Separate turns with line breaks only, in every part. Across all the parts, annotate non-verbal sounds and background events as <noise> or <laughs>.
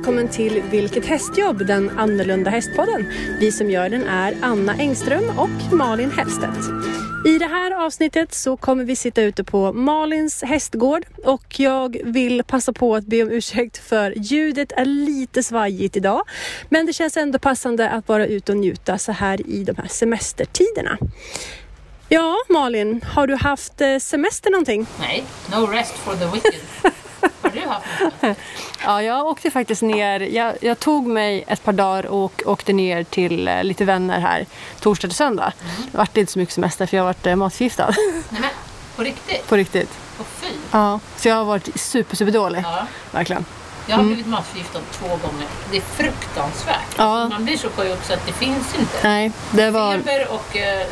välkommen till Vilket hästjobb? Den annorlunda hästpodden. Vi som gör den är Anna Engström och Malin Hellstedt. I det här avsnittet så kommer vi sitta ute på Malins hästgård och jag vill passa på att be om ursäkt för ljudet är lite svajigt idag. Men det känns ändå passande att vara ute och njuta så här i de här semestertiderna. Ja, Malin, har du haft eh, semester någonting?
Nej, no rest for the wicked. <laughs> Har du haft något? <laughs>
Ja, jag åkte faktiskt ner. Jag, jag tog mig ett par dagar och åkte ner till eh, lite vänner här torsdag till söndag. Det vart inte så mycket semester för jag varit eh, matförgiftad.
Nej men, på riktigt?
På riktigt.
Och fy.
Ja, så jag har varit super, super dålig.
Ja.
Verkligen.
Jag har blivit matförgiftad två gånger. Det är fruktansvärt.
Ja.
Man blir så sjuk så att det finns inte.
Nej, det var...
Feber och eh,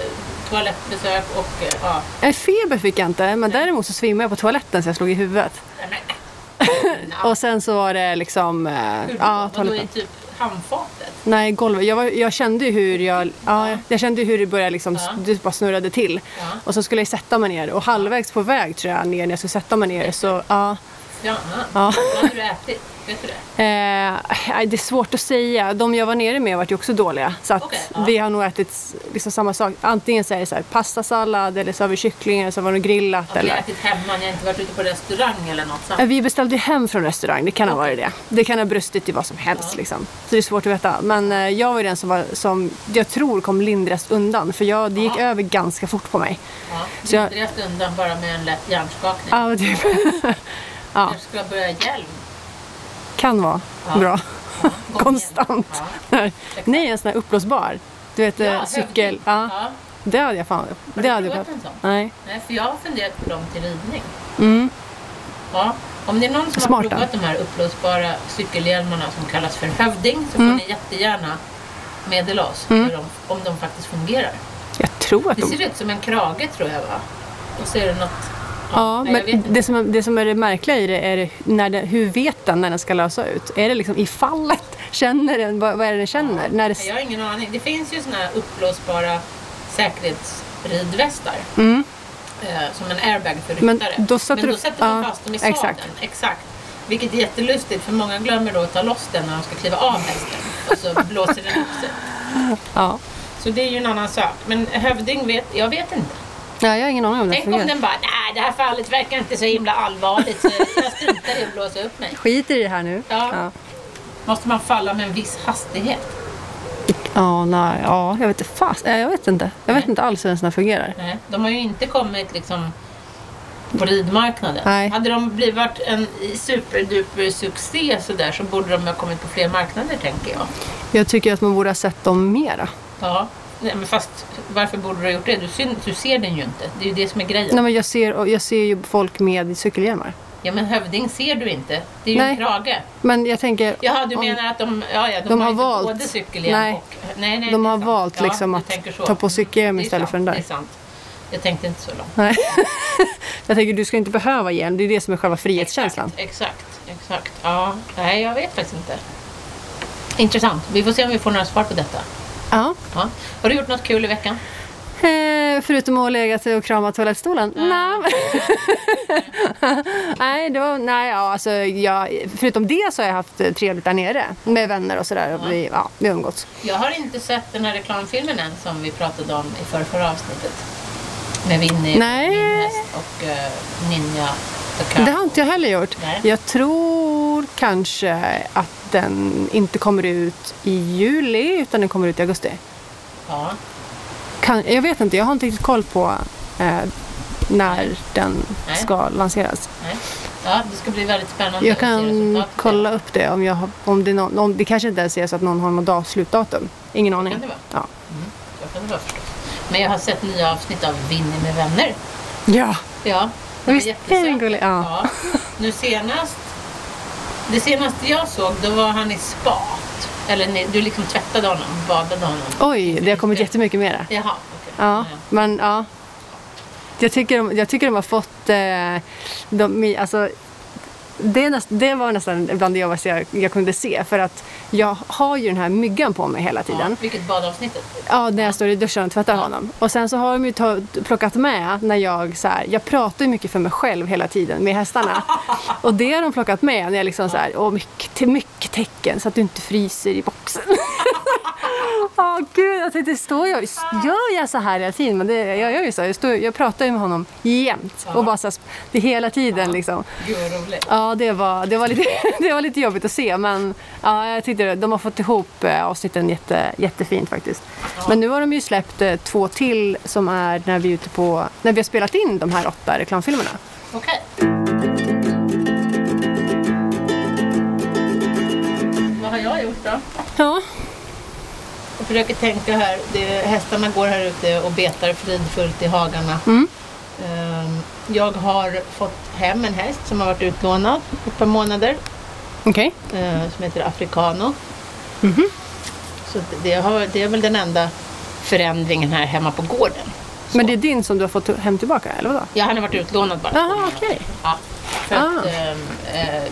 toalettbesök och eh, ja.
Feber fick jag inte, men däremot så svimmade jag på toaletten så jag slog i huvudet.
Nej, men, <laughs>
Och sen så var det liksom... eh, ja,
Vadå i typ handfatet?
Nej, golvet. Jag, var, jag kände ju hur jag, ja, jag kände hur det började liksom,
Ja.
det bara snurrade till.
Ja.
Och så skulle jag sätta mig ner och halvvägs på väg tror jag ner när jag skulle sätta mig ner så ja.
Ja.
Ja.
Vad hade du ätit? Vet du det?
Eh, det är svårt att säga. De jag var nere med var ju också dåliga. Så
ja.
vi har nog ätit liksom samma sak. Antingen så är det så här, pastasallad eller så har vi kyckling eller så var det grillat.
Har du
eller...
ätit hemma? Ni har inte varit ute på restaurang eller något sånt?
Eh, Vi beställde hem från restaurang, det kan ha
Okej.
varit det. Det kan ha brustit i vad som helst
Ja.
liksom. Så det är svårt att veta. Men eh, jag var ju den som, var, som jag tror kom lindrast undan. För jag, det gick
Ja.
över ganska fort på mig.
Ja.
Så jag-
undan bara med en lätt hjärnskakning.
Ja, typ. <laughs> ja,
Kanske skulle börja hjälm.
kan vara
Ja.
bra.
Ja, <laughs>
Konstant.
igen.
Nej, en sån här uppblåsbar. Du vet,
Ja,
eh,
ja
cykel. Ja,
Ja.
det hade jag fan.
Har
Det
du
hade jag
en sån?
Nej.
Nej, för jag har funderat på dem till ridning.
Mm.
Ja. Om det är någon som
Smarta.
har provat de här uppblåsbara cykelhjälmarna som kallas för hövding så
Mm.
får ni jättegärna meddela oss
Mm.
de, om de faktiskt fungerar.
Jag tror att
Det
de...
ser ut som en krage tror jag va? Och så är det något...
Ja,
nej,
men det som, det som är det märkliga i det är när det, hur vet den när den ska lösa ut? Är det liksom i fallet? <laughs> Känner den? Vad, vad är det den känner? När det,
Jag har ingen aning. Det finns ju såna här uppblåsbara säkerhetsridvästar.
mm.
Eh, som en airbag för
Men
ryttare.
då sätter
Men då
du-
sätter man
ja,
fast dem i sadeln.
exakt.
Exakt. Vilket är jättelustigt för många glömmer då att ta loss den när de ska kliva av hästen. Och så blåser den upp sig. <laughs>
ja.
Så det är ju en annan sak. Men hövding vet, jag vet inte.
Nej, jag har ingen aning om det
Tänk om den bara, nej det här fallet verkar inte så himla allvarligt så jag struntar i att blåsa upp mig.
Skit i det här nu.
Ja.
Ja,
Måste man falla med en viss hastighet?
ja nej, ja jag vet inte fast. Jag vet inte. Jag vet
Nej.
inte alls hur en sån här fungerar.
Nej, de har ju inte kommit liksom på ridmarknaden.
Nej.
Hade de blivit en superduper succé så där så borde de ha kommit på fler marknader tänker jag.
Jag tycker att man borde ha sett dem mera.
Ja, nej, men fast varför borde du ha gjort det? Du, syn, du ser den ju inte. Det är ju det som är grejen.
Nej, men jag, ser, jag ser ju folk med cykelhjälmar.
Ja men hövding ser du inte. Det är ju
Nej.
en krage.
Men jag tänker...
Jaha, du
om-
menar att de, ja, ja, de,
De
har,
har valt-
både cykelhjälm
Nej.
och... Nej, nej,
De har
sant.
valt liksom att ta på cykelhjälm istället
sant,
för den där.
Det är sant. Jag tänkte inte så långt.
Nej. <laughs> jag tänker du ska inte behöva hjälm. Det är det som är själva frihetskänslan.
Exakt, exakt, exakt. Ja, nej jag vet faktiskt inte. Intressant. Vi får se om vi får några svar på detta.
Ja.
Ja. Har du gjort något kul i veckan?
Eh, förutom att ha legat och kramat toalettstolen? Nej. <laughs> nej, det var, nej ja, alltså, jag, förutom det så har jag haft trevligt där nere med vänner och sådär. Och vi, ja, vi har umgåtts.
Jag har inte sett den här reklamfilmen än som vi pratade om i förra, förra avsnittet. Med Winnie,
Nej.
och uh, Ninja.
Det har inte jag heller gjort.
Nej.
Jag tror kanske att den inte kommer ut i juli utan den kommer ut i augusti.
Ja.
Kan, jag vet inte, jag har inte riktigt koll på eh, när den
Nej.
ska lanseras.
Nej. ja, det ska bli väldigt spännande
Jag kan kolla upp det om, jag har, om, det, någon, om det kanske inte ens är så att någon har något dag- slutdatum. Ingen aning.
Kan det vara?
Ja.
Så kan det vara förstås. Men jag har sett nya avsnitt av Winnie med vänner.
ja.
Ja, det var
Visst är den gullig? Ja.
Ja. Nu senast, det senaste jag såg, då var han i spat. Eller du liksom tvättade honom, badade honom.
Oj, det har kommit jättemycket mera.
Jaha, okej.
Ja, men ja. Jag tycker, de, jag tycker de har fått... Eh, de, alltså, det, näst, det var nästan bland det jobbigaste jag, jag kunde se. För att jag har ju den här myggan på mig hela tiden.
Ja, vilket badavsnittet?
Ja, när jag står i duschen och tvättar honom. Och sen så har de ju ta, plockat med när jag så här, jag pratar ju mycket för mig själv hela tiden med hästarna. <laughs> Och det har de plockat med när jag liksom så här, åh, mycket, mycket tecken så att du inte fryser i boxen. <laughs> Åh gud, jag tänkte, står jag, gör jag så här hela tiden? Men det, jag gör ju så. Jag, står, jag pratar ju med honom jämt. Och bara så här, det hela tiden liksom.
Gud vad roligt.
Ja, det var, det, var lite, <laughs> det var lite jobbigt att se. Men ja, jag tyckte de har fått ihop eh, avsnitten jätte, jättefint faktiskt. Men nu har de ju släppt eh, två till som är när vi, är ute på, när vi har spelat in de här åtta reklamfilmerna.
Okej. Vad har jag gjort då?
Ja,
Jag försöker tänka här. Det, hästarna går här ute och betar fridfullt i hagarna.
Mm.
Ehm, Jag har fått hem en häst som har varit utlånad ett par månader.
okej.
eh, Som heter Africano.
Mhm.
Så det- har, det är väl den enda förändringen här hemma på gården.
Men det är din som du har fått hem tillbaka, eller vadå?
Ja, han har varit utlånad bara.
Jaha, okej.
Ja, för
Ah.
att ehm, eh,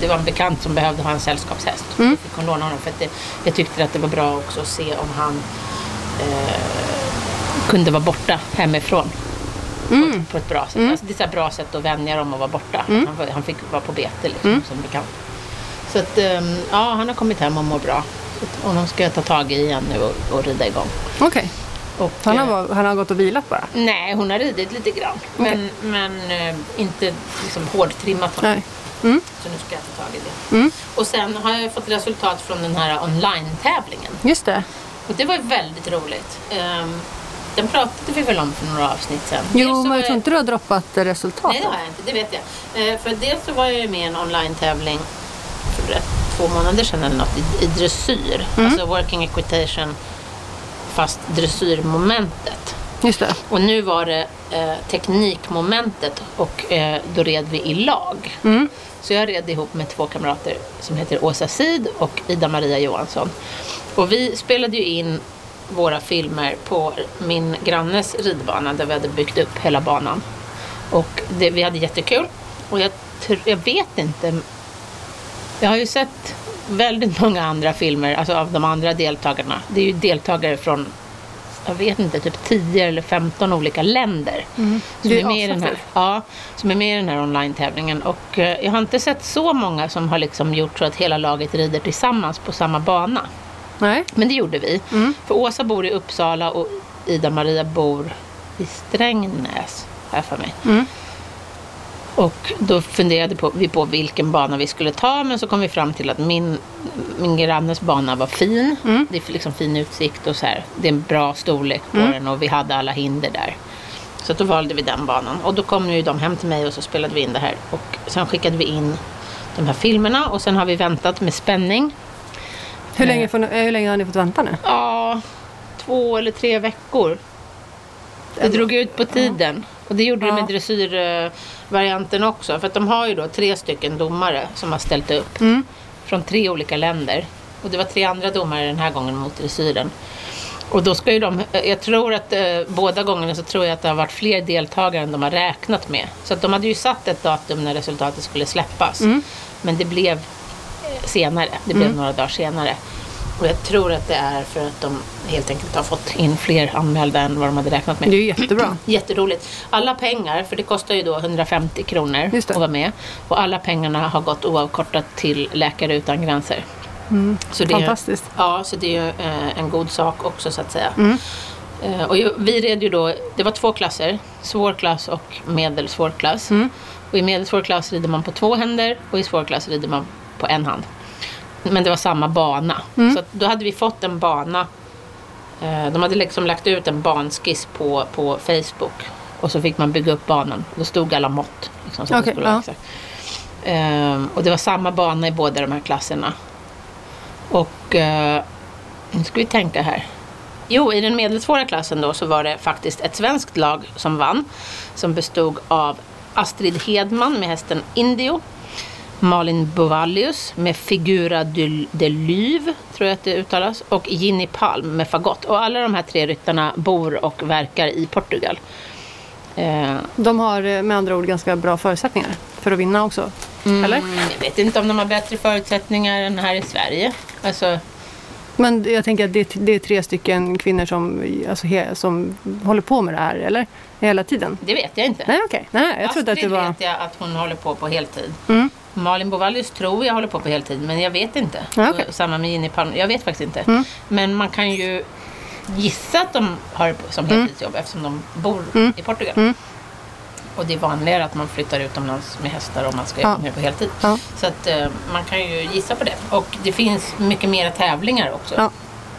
det var en bekant som behövde ha en sällskapshäst.
Mm.
Mm. fick hon låna honom för att det, jag tyckte att det var bra också att se om han eh, kunde vara borta hemifrån.
Mm.
På, ett, på ett bra sätt.
Mm.
Alltså, det är ett bra sätt att vänja dem att vara borta.
Mm.
Han, han fick vara på bete liksom,
Mm.
som bekant. Så att, ehm, ja, han har kommit hem och mår bra. Så att, honom ska jag ta tag i igen nu och, och rida igång.
Okej.
Och,
Han, har,
eh,
bara- han har gått och vilat bara?
Nej, hon har ridit lite grann. Men, men eh, inte liksom hårdtrimmat honom.
Nej. Mm.
Så nu ska jag ta tag i det.
Mm.
Och sen har jag fått resultat från den här online-tävlingen.
Just det.
Och det var väldigt roligt. Ehm, den pratade vi väl om för några avsnitt sen.
Jo, men jag tror inte du har droppat resultatet.
Nej, det har jag inte. Det vet jag. Eh, för dels så var jag ju med i en online-tävling för två månader sedan eller något i, i dressyr.
Mm.
Alltså working equitation fast dressyrmomentet.
Just det.
Och nu var det eh, teknikmomentet och eh, då red vi i lag.
Mm.
Så jag red ihop med två kamrater som heter Åsa Sid och Ida-Maria Johansson. Och vi spelade ju in våra filmer på min grannes ridbana där vi hade byggt upp hela banan. Och det, vi hade jättekul. Och jag, jag vet inte. Jag har ju sett väldigt många andra filmer, alltså av de andra deltagarna. Det är ju deltagare från, jag vet inte, typ 10 eller 15 olika länder. Som
Det är
med i den här, ja, som är med i den här online-tävlingen. Och eh, jag har inte sett så många som har liksom gjort så att hela laget rider tillsammans på samma bana.
Nej.
Men det gjorde vi.
Mm.
För Åsa bor i Uppsala och Ida-Maria bor i Strängnäs, här för mig.
Mm.
Och då funderade vi på vilken bana vi skulle ta men så kom vi fram till att min, min grannes bana var fin.
Mm.
Det är liksom fin utsikt och så här. Det är en bra storlek på
Mm.
den och vi hade alla hinder där. Så då valde vi den banan. Och då kom ju de hem till mig och så spelade vi in det här. Och sen skickade vi in de här filmerna och sen har vi väntat med spänning.
Hur,
Eh.
länge får, ni- eh, hur länge har ni fått vänta nu?
Ja, två eller tre veckor. Det drog ut på tiden. Och det gjorde det
Ja.
med dressyrvarianten också. För att de har ju då tre stycken domare som har ställt upp.
Mm.
Från tre olika länder. Och det var tre andra domare den här gången mot dressyren. Och då ska ju de, jag tror att eh, båda gångerna så tror jag att det har varit fler deltagare än de har räknat med. Så att de hade ju satt ett datum när resultatet skulle släppas.
Mm.
Men det blev eh, senare. Det blev några dagar senare. Och jag tror att det är för att de helt enkelt har fått in fler anmälda än vad de hade räknat med.
Det är jättebra. <clears throat>
Jätteroligt. Alla pengar, för det kostar ju då 150 kronor att vara med. Och alla pengarna har gått oavkortat till Läkare Utan Gränser. Så det är,
Fantastiskt.
Ja, så det är ju eh, en god sak också så att säga.
Mm.
Eh, och vi red ju då, det var två klasser, svår klass och medelsvår klass.
Mm.
Och i medelsvår klass rider man på två händer och i svår klass rider man på en hand. Men det var samma bana.
Mm.
Så då hade vi fått en bana. Eh, de hade liksom lagt ut en banskiss på, på Facebook. Och så fick man bygga upp banan. Då stod alla mått. Liksom, så vara
ja.
Ehm, och det var samma bana i båda de här klasserna. Och eh, nu ska vi tänka här. Jo, i den medelsvåra klassen då så var det faktiskt ett svenskt lag som vann. Som bestod av Astrid Hedman med hästen Indio. Malin Bovallius med Figura de, Lyv, tror jag att det uttalas. Och Ginny Palm med Fagott. Och alla de här tre ryttarna bor och verkar i Portugal. Eh,
De har eh, med andra ord ganska bra förutsättningar för att vinna också. Eller?
Mm, jag vet inte om de har bättre förutsättningar än här i Sverige. Alltså,
Men jag tänker att det, det är tre stycken kvinnor som, alltså, he, som håller på med det här, eller? Hela tiden?
det vet jag inte.
Nej, okej. Nej, jag trodde att det
Astrid
var...
vet jag att hon håller på på heltid.
Mm.
Malin Bovallius tror jag håller på på heltid, men jag vet inte.
Ja.
Och Samma med Ginny Palm, jag vet faktiskt inte.
Mm.
Men man kan ju gissa att de har det som heltidsjobb eftersom de bor
Mm.
i Portugal.
Mm.
Och det är vanligare att man flyttar utomlands med hästar om man ska
Ja.
jobba mer på heltid.
Ja.
Så att eh, man kan ju gissa på det. Och det finns mycket mera tävlingar också
Ja.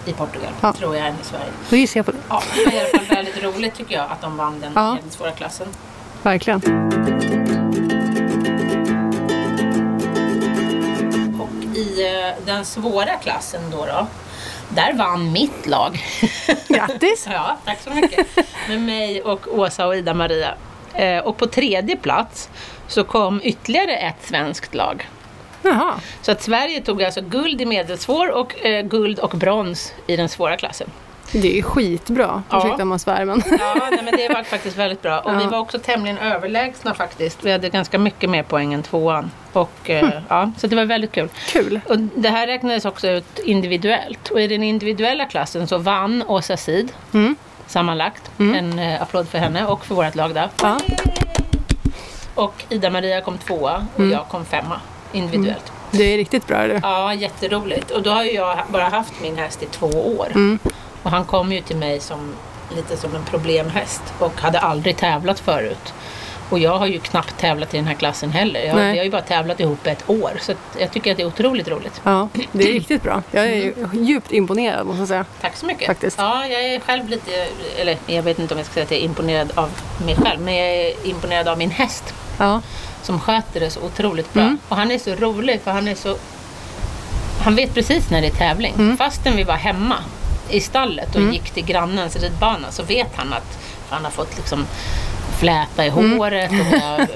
i Portugal,
Ja.
tror jag, än i Sverige.
Då gissar jag på det.
Ja, det var i alla fall väldigt roligt tycker jag att de vann den
Ja.
medelsvåra klassen.
Verkligen.
I eh, den svåra klassen då, då där vann mitt lag. <laughs>
Grattis!
ja, tack så mycket. Med mig och Åsa och Ida-Maria. Eh, och på tredje plats så kom ytterligare ett svenskt lag.
Jaha.
Så att Sverige tog alltså guld i medelsvår och eh, guld och brons i den svåra klassen.
Det är skitbra.
Ja.
Ursäkta om man svär, men...
Ja, nej, men det var faktiskt väldigt bra. Och
Ja.
vi var också tämligen överlägsna faktiskt. Vi hade ganska mycket mer poäng än tvåan. Och, eh, ja, så det var väldigt kul.
Kul.
Och det här räknades också ut individuellt. Och i den individuella klassen så vann Åsa Sid
Mm.
sammanlagt. En eh, applåd för henne och för vårt lag där.
Ja.
Och Ida-Maria kom tvåa och
Mm.
jag kom femma individuellt.
Det är riktigt bra det.
Ja, jätteroligt. Och då har ju jag bara haft min häst i två år.
Mm.
Och han kom ju till mig som lite som en problemhäst och hade aldrig tävlat förut. Och jag har ju knappt tävlat i den här klassen heller. Jag, vi har ju bara tävlat ihop ett år. Så jag tycker att det är otroligt roligt.
Ja, det är riktigt bra. Jag är ju djupt imponerad måste jag säga.
Tack så mycket.
Faktiskt.
Ja, jag är själv lite, eller jag vet inte om jag ska säga att jag är imponerad av mig själv, men jag är imponerad av min häst
Ja,
som sköter det så otroligt bra.
Mm.
Och han är så rolig för han är så... Han vet precis när det är tävling.
Mm.
Fastän vi var hemma i stallet och
Mm.
gick till grannens ridbana så vet han att han har fått liksom fläta i
Mm.
håret och har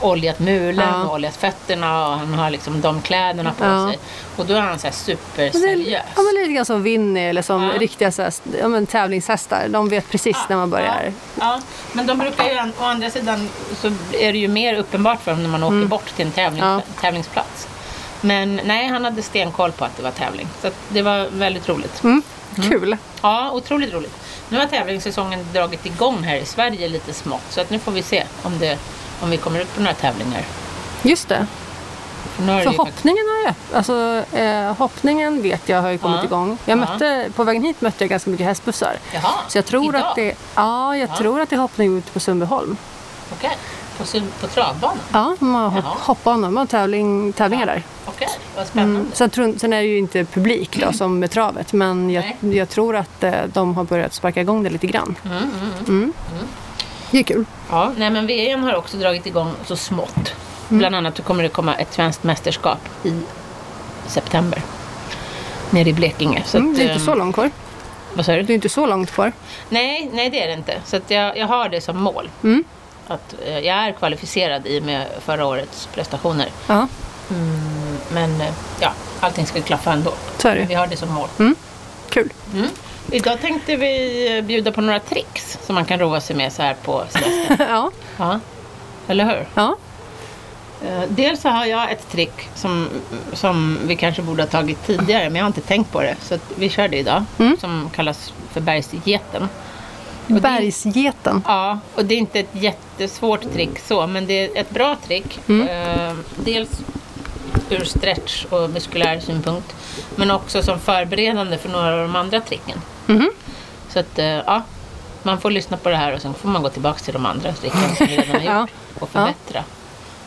<laughs> oljat mulen
Ja.
och oljat fötterna och han har liksom de kläderna på
Ja.
sig. Och då är han så här superseriös.
ja, men lite grann som Winnie eller som
Ja.
riktiga så här, ja, men, tävlingshästar. De vet precis när man börjar.
Ja, men de brukar ju, å andra sidan så är det ju mer uppenbart för dem när man åker bort till en tävling,
Mm.
Tävlingsplats. Men nej, han hade stenkoll på att det var tävling. Så det var väldigt roligt.
Mm. Kul.
Ja, otroligt roligt. Nu har tävlingssäsongen dragit igång här i Sverige lite smått. Så att nu får vi se om, det, om vi kommer ut på några tävlingar.
Just det.
För
För hoppningen har ju alltså, eh, hoppningen vet jag har ju kommit
Ja.
igång. Jag
Ja.
mötte, På vägen hit mötte jag ganska mycket hästbussar.
Jaha,
Så jag tror
idag?
att det, ja, jag
Ja.
tror att det är hoppning ute på Sundbyholm.
Okej, på, sul- på travbanan?
Ja, de har hopp, de har tävling, tävlingar där.
Okej, vad spännande.
Mm. Sen, sen är det ju inte publik då, som med travet, men jag, jag tror att eh, de har börjat sparka igång det lite grann.
Mm, mm, mm.
Mm. Det är kul.
Ja, nej men VM har också dragit igång så smått. Bland annat kommer det komma ett svenskt mästerskap i september. Nere i Blekinge. Så
Mm,
att,
det är inte
ehm,
så långt kvar.
Vad sa
Det är
du?
inte så långt kvar.
Nej, nej det är det inte. Så jag, jag har det som mål.
Mm.
Att eh, jag är kvalificerad i och med förra årets prestationer.
Ja,
Mm, men eh, ja, allting ska klaffa ändå.
så är
Men vi
det.
har det som mål.
Kul.
Mm. Idag tänkte vi eh, bjuda på några tricks som man kan roa sig med så här på semestern. <laughs>
ja,
ja, eller hur?
ja.
Eh, Dels så har jag ett trick som, som vi kanske borde ha tagit tidigare, men jag har inte tänkt på det. Så vi kör det idag,
Mm.
som kallas för bergsgeten. Och det-
Bergsgeten.
Ja, och det är inte ett jättesvårt trick så, men det är ett bra trick.
Mm.
Dels ur stretch och muskulär synpunkt, men också som förberedande för några av de andra tricken.
Mhm.
Så att, eh, ja, man får lyssna på det här och sen får man gå tillbaka till de andra tricken som vi redan har <laughs>
Ja.
gjort och förbättra.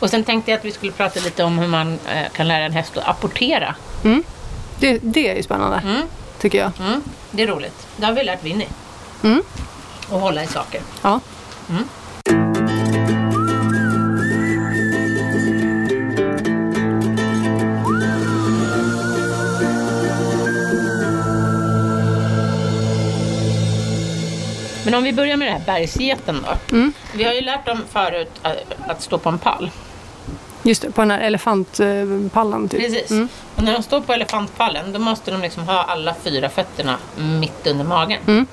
Och sen tänkte jag att vi skulle prata lite om hur man eh, kan lära en häst att apportera.
Mm. Det, det är ju spännande,
Mm.
tycker jag.
Mm, det är roligt. Det har vi lärt Winnie.
Mm.
Och hålla i saker.
Ja.
Men om vi börjar med det här bergsgeten då.
Mm.
Vi har ju lärt dem förut att, att stå på en pall.
Just det, på den här elefantpallen typ.
Precis.
Mm.
Och när de står på elefantpallen då måste de liksom ha alla fyra fötterna mitt under magen.
Mm.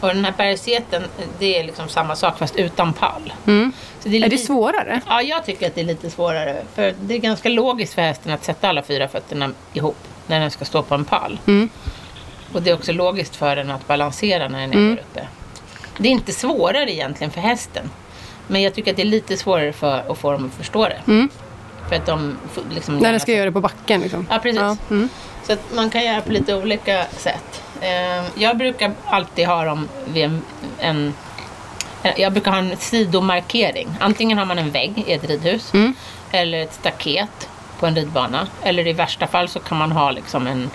Och den här bergsgeten, det är liksom samma sak fast utan pall.
Mm.
Så
Är det
lite-
svårare?
Ja, jag tycker att det är lite svårare. För det är ganska logiskt för hästen att sätta alla fyra fötterna ihop när den ska stå på en pall.
Mm.
Och det är också logiskt för den att balansera när den är
Mm.
där uppe. Det är inte svårare egentligen för hästen. Men jag tycker att det är lite svårare för att få dem att förstå det.
Mm.
För att de liksom
När den ska
sig-
göra det på backen liksom.
Ja, precis.
Ja. Mm.
Så att man kan göra på lite olika sätt. Eh, Jag brukar alltid ha dem vid en, en jag brukar ha en sidomarkering. Antingen har man en vägg i ett ridhus
Mm.
eller ett staket på en ridbana. Eller i värsta fall så kan man ha liksom en,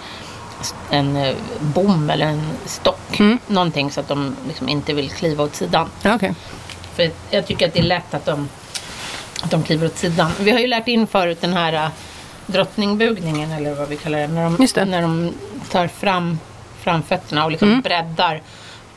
en eh, bom eller en stock.
Mm.
Någonting så att de liksom inte vill kliva åt sidan.
Okej.
För jag tycker att det är lätt att de, att de kliver åt sidan. Vi har ju lärt in förut den här äh, drottningbugningen eller vad vi kallar det. När de,
det.
När de tar fram framfötterna och liksom
Mm.
breddar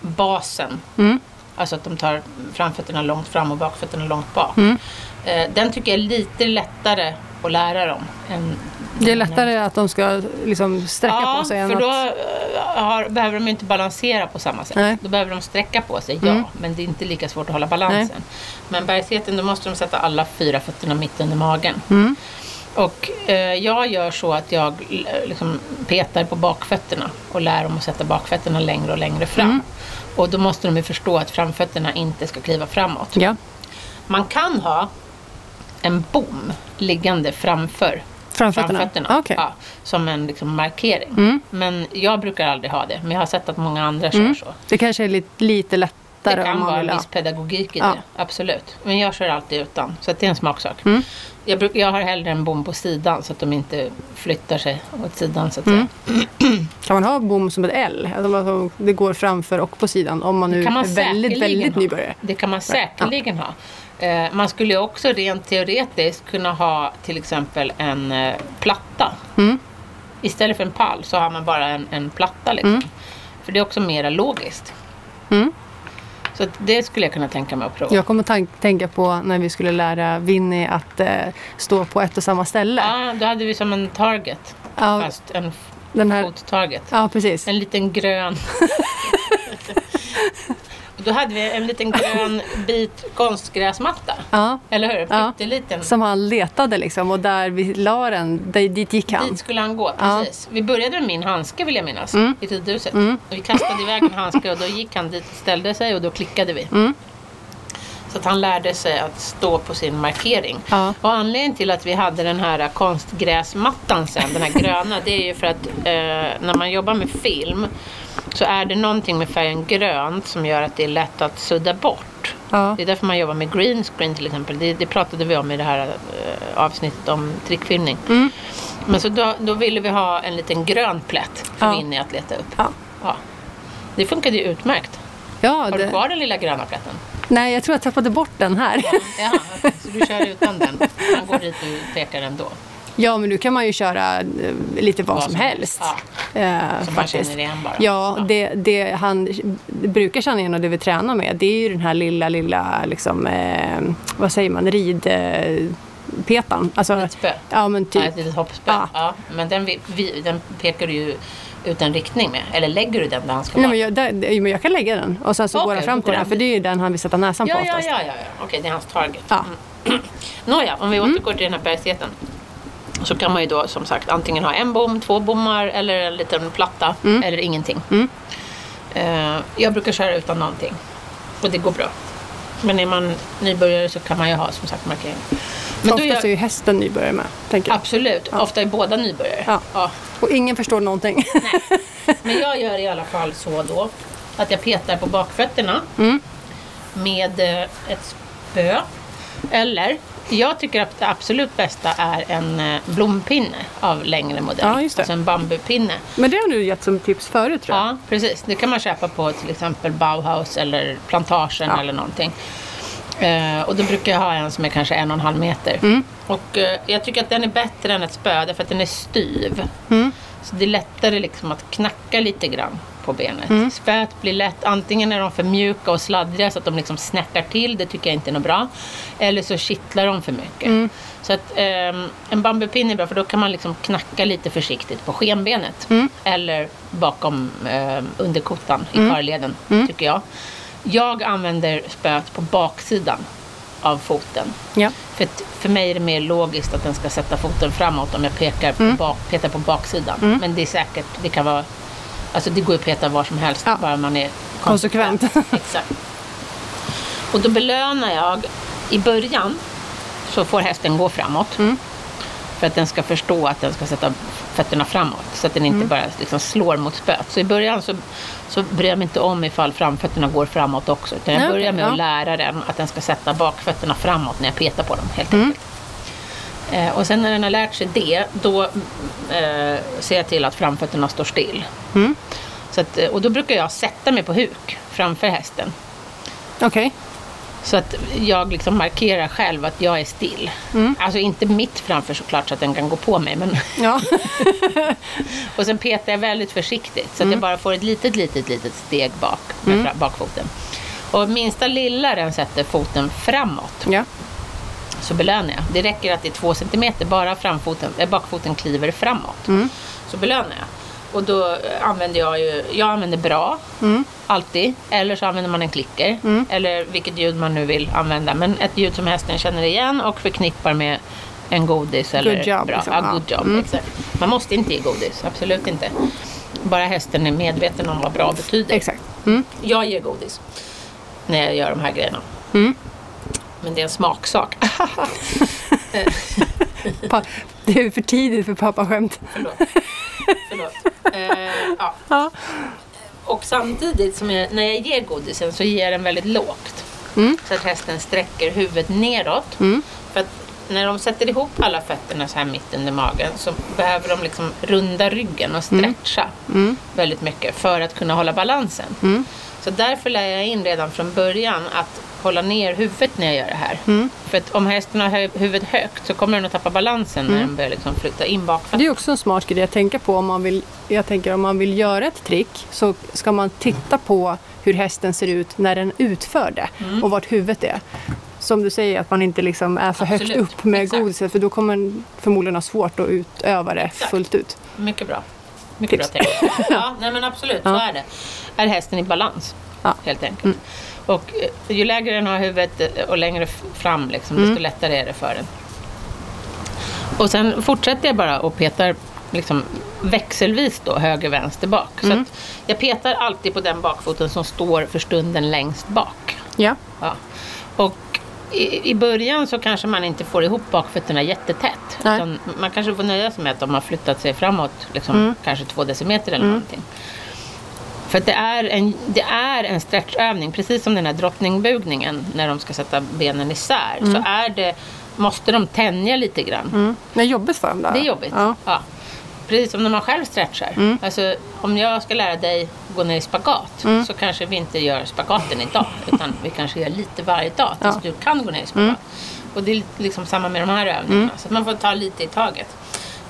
basen.
Mm.
Alltså att de tar framfötterna långt fram och bakfötterna långt bak.
Mm.
Eh, den tycker jag är lite lättare att lära dem. Än,
Det är lättare att de ska liksom sträcka
ja,
på sig än
för då
att...
eh, har, behöver de inte balansera på samma sätt.
Nej.
Då behöver de sträcka på sig, ja.
Mm.
Men det är inte lika svårt att hålla balansen. Men bergsgeten, då måste de sätta alla fyra fötterna mitt under magen.
Mm.
Och eh, jag gör så att jag eh, liksom petar på bakfötterna och lär dem att sätta bakfötterna längre och längre fram.
Mm.
Och då måste de ju förstå att framfötterna inte ska kliva framåt.
Ja.
Man kan ha en bom liggande framför
Framfötterna?
framfötterna.
Okej.
Ja, som en liksom, markering.
Mm.
Men jag brukar aldrig ha det. Men jag har sett att många andra kör
Mm.
så.
Det kanske är lite, lite lättare
Det kan vara en viss pedagogik i
Ja.
det. Absolut. Men jag kör alltid utan. Så det är en smaksak.
Mm.
Jag, bruk, jag har hellre en bom på sidan så att de inte flyttar sig åt sidan så att
Mm.
säga. <clears throat>
Kan man ha bom som ett L? Alltså, det går framför och på sidan om man nu
man
är väldigt, väldigt
ha.
nybörjare.
Det kan man säkerligen ha. Eh, man skulle också rent teoretiskt kunna ha till exempel en eh, platta.
Mm.
Istället för en pall så har man bara en, en platta. Liksom.
Mm.
För det är också mera logiskt.
Mm.
Så det skulle jag kunna tänka mig att prova.
Jag kommer tänka på när vi skulle lära Winnie att eh, stå på ett och samma ställe.
Ja, då hade vi som en target.
Ja,
Fast en
den här,
fottarget.
ja precis.
En liten grön. <laughs> Då hade vi en liten grön bit konstgräsmatta.
Ja,
Eller hur?
Ja.
Pytteliten.
som han letade liksom och där vi la den, där, dit gick han.
Dit skulle han gå,
Ja.
precis. Vi började med min handske vill jag minnas,
Mm.
i ridhuset.
Mm.
Och vi kastade iväg en handske och då gick han dit och ställde sig och då klickade vi.
Mm.
Så att han lärde sig att stå på sin markering.
Ja.
Och anledningen till att vi hade den här konstgräsmattan sen, den här gröna, det är ju för att eh, när man jobbar med film så är det någonting med färgen grönt som gör att det är lätt att sudda bort.
Ja.
Det är därför man jobbar med green screen till exempel. Det, det pratade vi om i det här eh, avsnittet om trickfilmning.
Mm.
Men så då, då ville vi ha en liten grön plätt för
Ja.
Winnie att leta upp.
Ja.
Ja. Det funkade ju utmärkt.
Ja,
Har du
det,
kvar den lilla gröna plätten?
Nej, jag tror jag tappade bort den här.
Ja, okej. så du kör utan den? Han går dit och pekar ändå?
Ja, men nu kan man ju köra eh, lite vad,
Vad
som
som
helst.
helst.
Eh,
Som man känner igen bara?
Ja,
Ja.
Det, det han brukar känna igen och det vi tränar med det är ju den här lilla, lilla, liksom, eh, vad säger man, ridpetan. Alltså,
Ett spö?
ja, men
Ja,
typ.
ett litet hoppspö?
Ja.
Ja. men den, vi, den pekar du ju ut en riktning med. Eller lägger du den där han ska
Nej,
vara?
men jag, där, jag kan lägga den och sen så går
Okej,
han fram till
går
den. För det är ju den han vill sätta näsan på
Ja, ja,
oftast.
ja, ja, ja. Okej, det är hans target.
Ja.
Mm. <clears throat> Nåja, om vi återgår till den här bergsgeten. Så kan man ju då som sagt antingen ha en bom, två bommar eller en liten platta
Mm.
eller ingenting.
Mm.
Eh, jag brukar köra utan någonting och det går bra. Men är man nybörjare så kan man ju ha som sagt markering. Men
Oftast är
gör,
ju hästen nybörjare med. Tänker jag.
absolut, ofta är båda nybörjare.
Ja.
Ja.
Och ingen förstår någonting. <laughs>
Men jag gör i alla fall så då att jag petar på bakfötterna
Mm.
med eh, ett spö. Eller, jag tycker att det absolut bästa är en eh, blompinne av längre modell.
Ja.
Alltså en bambupinne.
Men det har du gett som tips förut tror jag.
Ja, precis. Det kan man köpa på till exempel Bauhaus eller Plantagen
Ja.
eller någonting. Eh, och då brukar jag ha en som är kanske en och en halv meter.
Mm.
Och eh, jag tycker att den är bättre än ett spö därför att den är styv.
Mm.
Så det är lättare liksom att knacka lite grann på benet. Spöet blir lätt, antingen är de för mjuka och sladdriga så att de liksom snärtar till, det tycker jag inte är något bra. Eller så kittlar de för mycket. Så att ehm, en bambupinne är bra för då kan man liksom knacka lite försiktigt på skenbenet. Eller bakom eh, underkotan i karleden, tycker jag. Jag använder spöet på baksidan av foten.
Ja.
För, för mig är det mer logiskt att den ska sätta foten framåt om jag pekar på, bak, petar på baksidan. Men det är säkert, det kan vara, alltså det går att peta var som helst
Ja.
bara man är
Konsekvent.
Exakt. Och då belönar jag, i början så får hästen gå framåt. För att den ska förstå att den ska sätta fötterna framåt. Så att den inte bara liksom slår mot spöet. Så i början så, så bryr jag mig inte om ifall framfötterna går framåt också. Utan jag börjar med
ja.
att lära den att den ska sätta bakfötterna framåt när jag petar på dem helt enkelt. Eh, och sen när den har lärt sig det, då eh, ser jag till att framfötterna står still. Så att, och då brukar jag sätta mig på huk framför hästen.
Okej.
Så att jag liksom markerar själv att jag är still. Alltså inte mitt framför såklart så att den kan gå på mig. Men
Ja. <laughs>
och sen petar jag väldigt försiktigt så att jag bara får ett litet, litet, litet steg bak med fra- bakfoten. Och minsta lilla den sätter foten framåt
ja.
så belönar jag. Det räcker att det är två centimeter, bara framfoten, äh, bakfoten kliver framåt. Så belönar jag. Och då använder jag ju, jag använder bra, alltid. Eller så använder man en klicker. Eller vilket ljud man nu vill använda. Men ett ljud som hästen känner igen och förknippar med en godis. Eller
Good job,
bra.
liksom.
Ja, good job. Exakt. Man måste inte ge godis, absolut inte. Bara hästen är medveten om vad bra betyder.
Exakt. Mm.
Jag ger godis när jag gör de här grejerna. Men det är en smaksak. <laughs> <laughs>
Det är för tidigt för pappaskämt.
Förlåt. Förlåt. Eh, ja.
Ja.
Och samtidigt som jag, när jag ger godisen så ger jag den väldigt lågt. Så att hästen sträcker huvudet neråt. För att när de sätter ihop alla fötterna så här mitt under magen så behöver de liksom runda ryggen och stretcha väldigt mycket för att kunna hålla balansen. Så därför lär jag in redan från början att hålla ner huvudet när jag gör det här. För att om hästen har huvudet högt så kommer den att tappa balansen när den börjar liksom flytta in bakfötterna.
Det är också en smart grej att tänka på om man vill, jag tänker om man vill göra ett trick så ska man titta på hur hästen ser ut när den utför det och vart huvudet är. Som du säger, att man inte liksom är för högt
Absolut,
upp med
exakt.
godiset för då kommer den förmodligen ha svårt att utöva det
Exakt.
fullt ut.
Mycket bra. Mycket
Tips.
bra tänkt. <laughs> Ja, nej men absolut, så
Ja.
är det. Är hästen i balans,
Ja.
helt enkelt. Och eh, ju lägre den har huvudet eh, och längre fram, liksom, desto lättare är det för den. Och sen fortsätter jag bara och petar liksom, växelvis då, höger, vänster, bak. Så att jag petar alltid på den bakfoten som står för stunden längst bak.
Ja.
Ja. Och i, i början så kanske man inte får ihop bakfötterna jättetätt. Man kanske får nöja sig med att de har flyttat sig framåt liksom, kanske två decimeter eller någonting. För att det är, en, det är en stretchövning, precis som den här drottningbugningen när de ska sätta benen isär. Så är det, måste de tänja lite grann.
Mm. Det är jobbigt för dem där.
Det är jobbigt.
Ja.
Ja. Precis som när man själv stretchar. Alltså, om jag ska lära dig gå ner i spagat så kanske vi inte gör spagaten idag. Utan vi kanske gör lite varje dag tills
Ja.
du kan gå ner i spagat. Och det är liksom samma med de här övningarna. Så att man får ta lite i taget.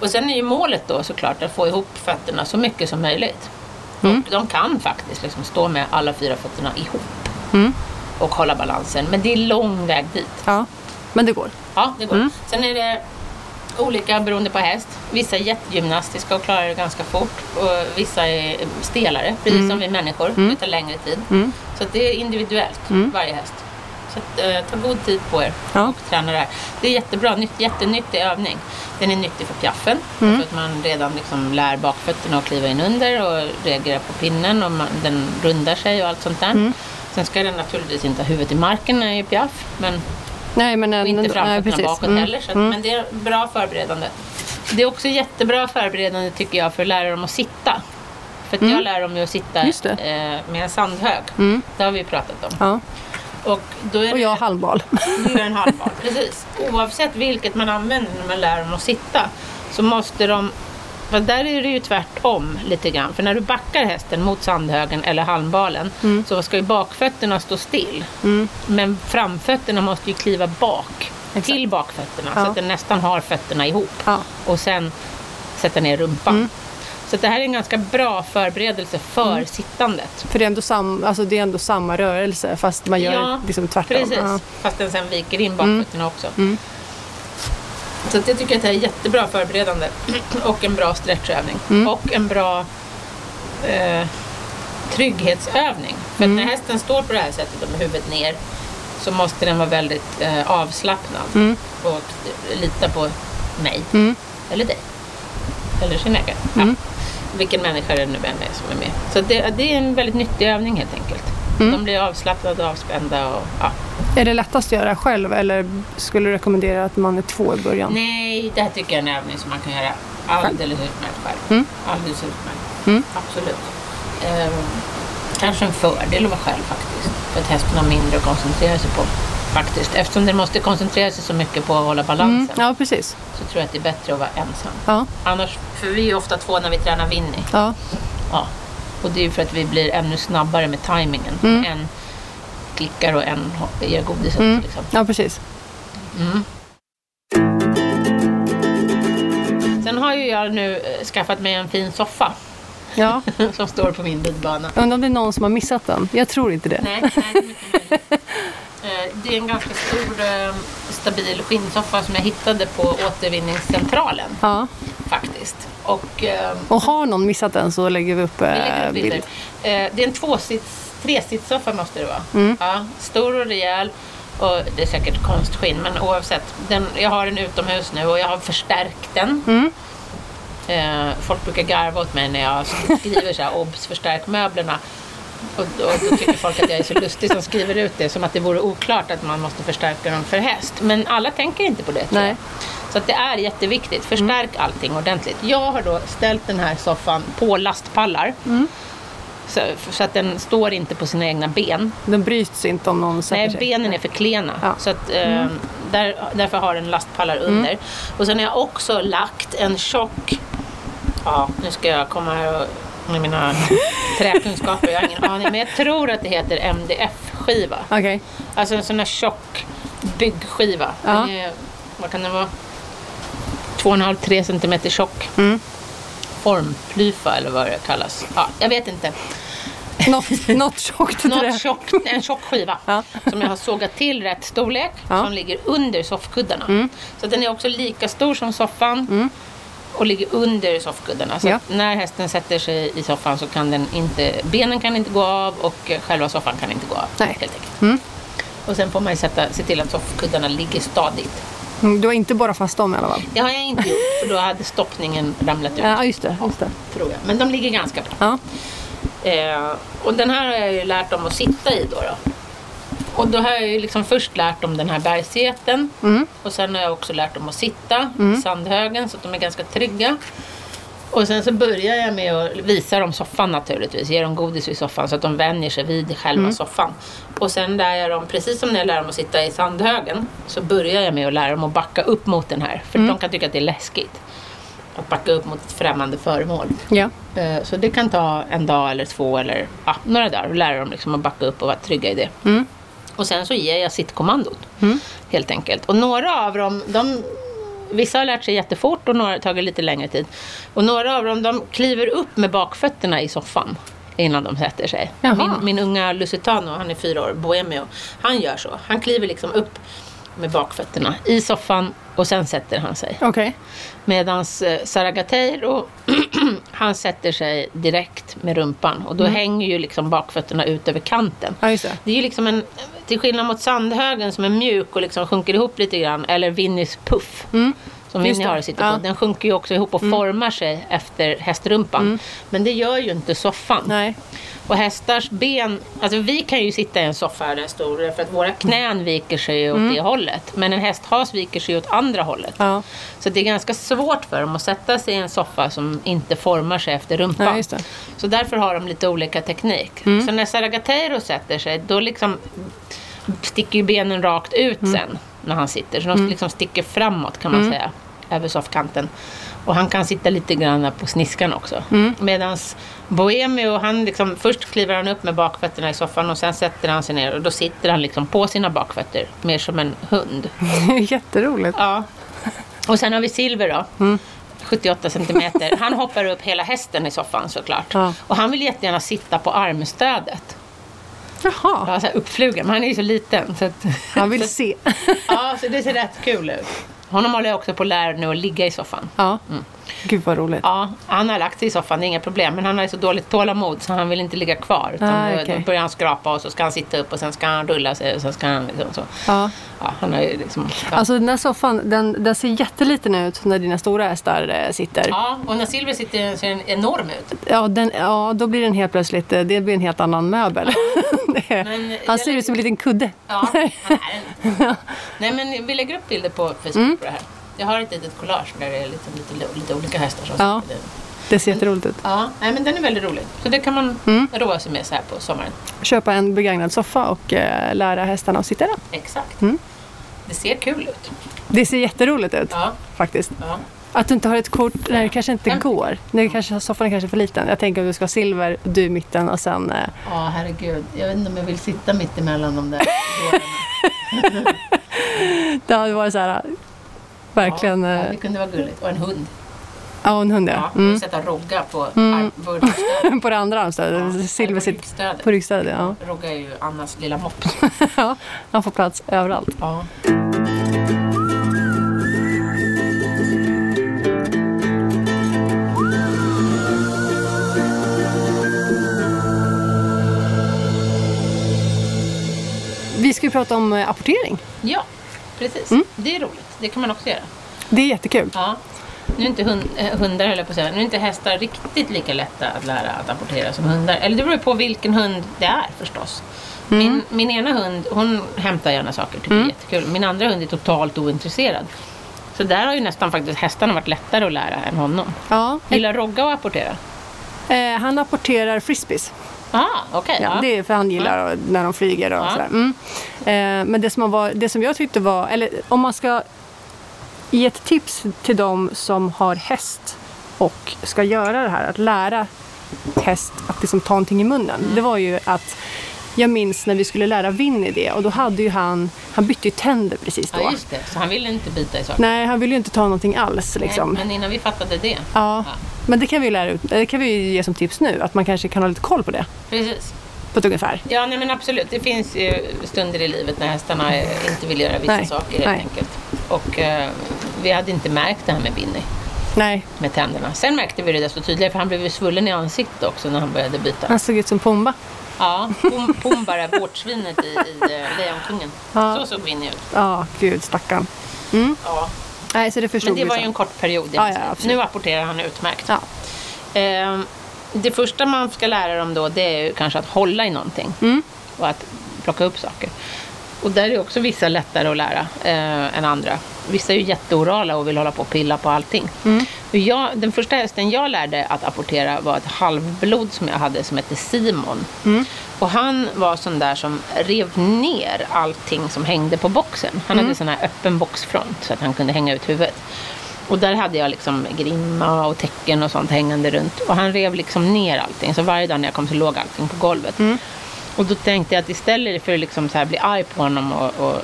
Och sen är ju målet då såklart att få ihop fötterna så mycket som möjligt. Och de kan faktiskt liksom stå med alla fyra fötterna ihop. Och hålla balansen. Men det är lång väg dit.
ja. Men det går.
Ja, det går.
Mm.
Sen är det olika beroende på häst. Vissa är jättegymnastiska och klarar det ganska fort. Och vissa är stelare, precis
Mm.
som vi människor. Det tar längre tid. Så det är individuellt, varje häst. Så att, eh, ta god tid på er
Mm. Ja.
och träna det här. Det är jättebra, nytt, jättenyttig övning. Den är nyttig för piaffen.
Mm.
För att man redan liksom lär bakfötterna att kliva in under och reagera på pinnen. Och man, den rundar sig och allt sånt där.
Mm.
Sen ska den naturligtvis inte ha huvudet i marken när den är piaff. Men
Nej, men
och inte
nej,
framfötterna
precis.
bakåt
Mm.
heller. Så att, Men det är bra förberedande. Det är också jättebra förberedande tycker jag för att lära dem att sitta. För att jag lär dem ju att sitta
Mm.
Eh, med en sandhög. Det har vi pratat om.
Ja.
Och, då är
Och
det,
jag halvbal.
du gör en halvbal. Precis. Oavsett vilket man använder när man lär dem att sitta så måste de för där är det ju tvärtom lite grann. För när du backar hästen mot sandhögen eller halmbalen
Mm.
så ska ju bakfötterna stå still. Men framfötterna måste ju kliva bak
Exakt.
till bakfötterna så
Ja.
att den nästan har fötterna ihop.
Ja.
Och sen sätta ner rumpan. Så det här är en ganska bra förberedelse för sittandet.
För det är, ändå sam, alltså det är ändå samma rörelse fast man gör
Ja,
liksom tvärtom.
Precis,
Ja.
fast den sen viker in bakfötterna också. Så att jag tycker att det här är jättebra förberedande <clears throat> och en bra stretchövning. Och en bra eh, trygghetsövning. För att när hästen står på det här sättet med huvudet ner så måste den vara väldigt eh, avslappnad och lita på mig. Eller dig. Eller sin ägare. Ja. Vilken människa det nu än är som är med. Så det, det är en väldigt nyttig övning helt enkelt. De blir avslappnade och avspända. Och, ja.
Är det lättast att göra själv eller skulle du rekommendera att man är två i början?
Nej, det här tycker jag är en övning som man kan göra alldeles utmärkt själv.
Mm.
Alldeles utmärkt. Absolut. Ehm, kanske en fördel att vara själv faktiskt. För att hästen har mindre att koncentrera sig på. Faktiskt. Eftersom den måste koncentrera sig så mycket på att hålla
Mm.
balansen.
Ja, precis.
Så tror jag att det är bättre att vara ensam.
Ja,
Annars, för vi är ju ofta två när vi tränar Winnie.
ja.
Ja. Och det är ju för att vi blir ännu snabbare med tajmingen. En klickar och en ger godiset.
Mm.
Liksom.
ja precis.
Sen har ju jag nu eh, skaffat mig en fin soffa.
Ja. <laughs>
som står på min ridbana.
Undrar om det är någon som har missat den? Jag tror inte det.
Nej, nej det, <laughs> Eh, det är en ganska stor eh, stabil skinnsoffa som jag hittade på återvinningscentralen
Ja.
faktiskt. Och eh,
Och har någon missat den så lägger vi upp
vi lägger upp
bild.
Det är en tvåsits, tresitssoffa måste det vara.
Mm.
Ja, stor och rejäl. Och det är säkert konstskinn men oavsett. Den, jag har den utomhus nu och jag har förstärkt den.
Mm.
Folk brukar garva åt mig när jag skriver så här obs förstärk möblerna. Och, och då tycker folk att jag är så lustig som skriver ut det som att det vore oklart att man måste förstärka dem för häst. Men alla tänker inte på det tror
Nej.
jag. Så att det är jätteviktigt. Förstärk allting ordentligt. Jag har då ställt den här soffan på lastpallar. Så, så att den står inte på sina egna ben.
Den bryts inte om någon sätter
Nej,
sig.
benen är för klena.
Ja.
Så att, eh, där, därför har den lastpallar under. Och sen har jag också lagt en tjock... Ja, nu ska jag komma här och, med mina träkunskaper. Jag har ingen aning. Men jag tror att det heter MDF-skiva.
Okej.
Alltså en sån här tjock byggskiva.
Ja.
Är, vad kan den vara? 2,5-3 centimeter tjock.
Mm.
Formplyfa eller vad det kallas. Ja, jag vet inte.
Något, något tjockt det.
Tjockt, en tjock skiva
Ja.
som jag har sågat till rätt storlek
Ja.
som ligger under soffkuddarna. Så den är också lika stor som soffan och ligger under soffkuddarna. Så
Ja.
när hästen sätter sig i soffan så kan den inte, benen kan inte gå av och själva soffan kan inte gå av.
Nej.
Helt enkelt. Och sen får man ju sätta, se till att soffkuddarna ligger stadigt.
Mm, Du har inte bara fast dem i alla fall?
Det har jag inte gjort för då hade stoppningen ramlat ut.
Ja, just det. Just det.
Tror jag. Men de ligger ganska bra.
Ja.
Eh, och den här har jag ju lärt dem att sitta i då. då. Och då har jag ju liksom först lärt dem den här bergsgeten.
Mm.
Och sen har jag också lärt dem att sitta i sandhögen så att de är ganska trygga. Och sen så börjar jag med att visa dem soffan naturligtvis. Ge dem godis vid soffan så att de vänjer sig vid själva
Mm.
soffan. Och sen lär jag dem, precis som när jag lär dem att sitta i sandhögen, så börjar jag med att lära dem att backa upp mot den här. För
Mm.
de kan tycka att det är läskigt. Att backa upp mot ett främmande föremål.
Ja.
Eh, Så det kan ta en dag eller två eller ja, några dagar och lära dem liksom att backa upp och vara trygga i det.
Mm.
Och sen så ger jag sittkommandot helt enkelt. Och några av dem, de, vissa har lärt sig jättefort och några har tagit lite längre tid. Och några av dem de kliver upp med bakfötterna i soffan innan de sätter sig.
Jaha.
Min, min unga Lusitano, han är fyra år, Bohemio, han gör så. Han kliver liksom upp med bakfötterna i soffan och sen sätter han sig.
Okej.
Medan Saragateiro, <clears throat> han sätter sig direkt med rumpan och då hänger ju liksom bakfötterna ut över kanten.
Ja, det.
Det är ju liksom en, till skillnad mot sandhögen som är mjuk och liksom sjunker ihop lite grann, eller Vinnys puff. Som
Just
Winnie
det.
har att sitta
Ja.
på. Den sjunker ju också ihop och formar sig efter hästrumpan. Men det gör ju inte soffan.
Nej.
Och hästars ben, alltså vi kan ju sitta i en soffa här den är stor för att våra knän viker sig åt det hållet. Men en hästhas viker sig åt andra hållet.
Ja.
Så det är ganska svårt för dem att sätta sig i en soffa som inte formar sig efter rumpan.
Ja.
Så därför har de lite olika teknik. Så när Saragateiro sätter sig, då liksom sticker ju benen rakt ut sen när han sitter. Så de liksom sticker framåt kan man säga, över soffkanten. Och han kan sitta lite grann på sniskan också. Mm. Medan Bohemio, han liksom, först kliver han upp med bakfötterna i soffan och sen sätter han sig ner och då sitter han liksom på sina bakfötter, mer som en hund. <laughs>
Jätteroligt.
Ja. Och sen har vi Silver då. 78 centimeter. Han hoppar upp hela hästen i soffan såklart.
Ja.
Och han vill jättegärna sitta på armstödet.
Jaha,
Ja, så här uppflugen, men han är ju så liten. Så att,
han vill
så,
se. <laughs>
Ja, så det ser rätt kul ut. Honom håller jag också på att lära nu att ligga i soffan.
Ja, gud vad roligt.
Ja, han har lagt sig i soffan, det är inga problem. Men han har så dåligt tålamod så han vill inte ligga kvar. Utan
Ah, okej.
Då börjar han skrapa och så ska han sitta upp och sen ska han rulla sig och sen ska han liksom så.
Ja.
Ja, han har liksom... Ja.
Alltså den här soffan, den, den ser jätteliten ut när dina stora hästar eh, sitter.
ja, och när Silver sitter ser den enorm ut.
Ja, den, ja, då blir den helt plötsligt, eh, det blir en helt annan möbel. <laughs> Är-
Men, eh,
han ser ut som en liten kudde.
Ja, han är den. <laughs> Nej, men vi lägger upp bilder på Facebook
Mm.
på det här. Jag har ett litet collage där det är lite, lite, lite olika hästar som
Ja. Det ser jätteroligt ut.
Ja, nej, men den är väldigt rolig. Så det kan man
Mm.
roa sig med så här på sommaren.
Köpa en begagnad soffa och eh, lära hästarna att sitta i den.
Exakt.
Mm.
Det ser kul ut.
Det ser jätteroligt ut
Ja,
faktiskt.
ja.
Att du inte har ett kort, nej det kanske inte
Mm.
går. Nej, kanske, soffan är kanske för liten. Jag tänker att du ska ha silver, du i mitten och sen... Eh,
Ja, herregud. Jag vet inte om jag vill sitta mitt emellan de där <laughs>
det hade varit så här, verkligen...
Ja,
Ja,
det kunde vara gulligt. Och en hund.
ja och en hund
Ja,
ja.
och
Mm.
sätta Rogga på
Mm.
mm. <laughs>
på det andra armstödet. Silver sitter
ryggstödet.
på ryggstödet. Ja.
Rogga är ju Annas lilla mops. <laughs>
ja, han får plats överallt.
Ja.
Vi ska ju prata om eh, apportering.
ja, precis.
Mm.
Det är roligt. Det kan man också göra.
Det är jättekul.
Ja. Nu är inte hund, eh, hundar, höll jag på att säga, nu är inte hästar riktigt lika lätta att lära att apportera som hundar. Eller det beror ju på vilken hund det är förstås. Min, min ena hund, hon hämtar gärna saker, tycker det är jättekul. Min andra hund är totalt ointresserad. Så där har ju nästan faktiskt hästarna varit lättare att lära än honom.
Ja.
Gillar Rogga att apportera?
Eh, han apporterar frisbees.
Ah, okej.
Ja,
ja.
Det är för han gillar när de flyger och
Ja.
sådär. Mm. Eh, men det som, var, det som jag tyckte var, eller om man ska ge ett tips till de som har häst och ska göra det här, att lära häst att liksom ta någonting i munnen.
Mm.
Det var ju att jag minns när vi skulle lära Winnie det och då hade ju han, han bytte ju tänder precis då.
Ja, just det. Så han ville inte bita i saker.
Nej, han ville ju inte ta någonting alls liksom.
Nej, men innan vi fattade det.
Ja,
Ja.
Men det kan vi lära ut, det kan vi ge som tips nu, att man kanske kan ha lite koll på det
Precis.
på ett ungefär.
Ja, nej men absolut. Det finns ju stunder i livet när hästarna eh, inte vill göra vissa
Nej,
saker helt
nej.
enkelt. Och eh, vi hade inte märkt det här med Binny,
Nej,
med tänderna. Sen märkte vi det desto tydligare för han blev ju svullen i ansiktet också när han började byta.
han såg ut som Pumba.
Ja, Pum- Pumbara, vårtsvinet i, i eh, Lejonkungen.
Ja.
Så såg Binny ut.
Ja, gud stackarn.
Ja.
Nej, så det förstod
Men det
vi
var ju en kort period
Ja, ja.
Nu apporterar han utmärkt.
Ja.
Eh, det första man ska lära dem då det är ju kanske att hålla i någonting
Mm.
och att plocka upp saker. Och där är också vissa lättare att lära eh, än andra. Vissa är ju jätteorala och vill hålla på och pilla på allting.
Mm.
Jag, den första hästen jag lärde att apportera var ett halvblod som jag hade som hette Simon.
Mm.
Och han var sån där som rev ner allting som hängde på boxen. Han
Mm.
hade sån här öppen boxfront så att han kunde hänga ut huvudet. Och där hade jag liksom grimma och tecken och sånt hängande runt. Och han rev liksom ner allting. Så varje dag när jag kom så låg allting på golvet.
Mm.
Och då tänkte jag att istället för att liksom så här bli arg på honom och, och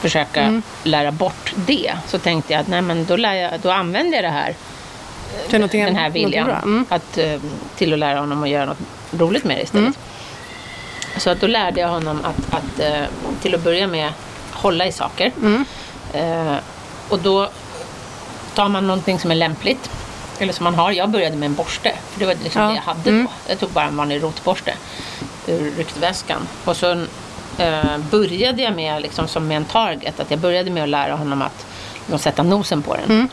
försöka
Mm.
lära bort det. Så tänkte jag att nej, men då, lär jag, då använder jag det här
Till
den här viljan.
Mm.
att, eh, till att lära honom att göra något roligt med det istället. Så att då lärde jag honom att, att eh, till att börja med hålla i saker.
Mm.
Eh, och då tar man någonting som är lämpligt. Eller som man har. Jag började med en borste. För det var liksom
Ja.
det jag hade
Mm.
då. Jag tog bara en vanlig rotborste ur ryktväskan. Och så eh, började jag med, liksom, som med en target, att jag började med att lära honom att liksom, sätta nosen på den.
Mm.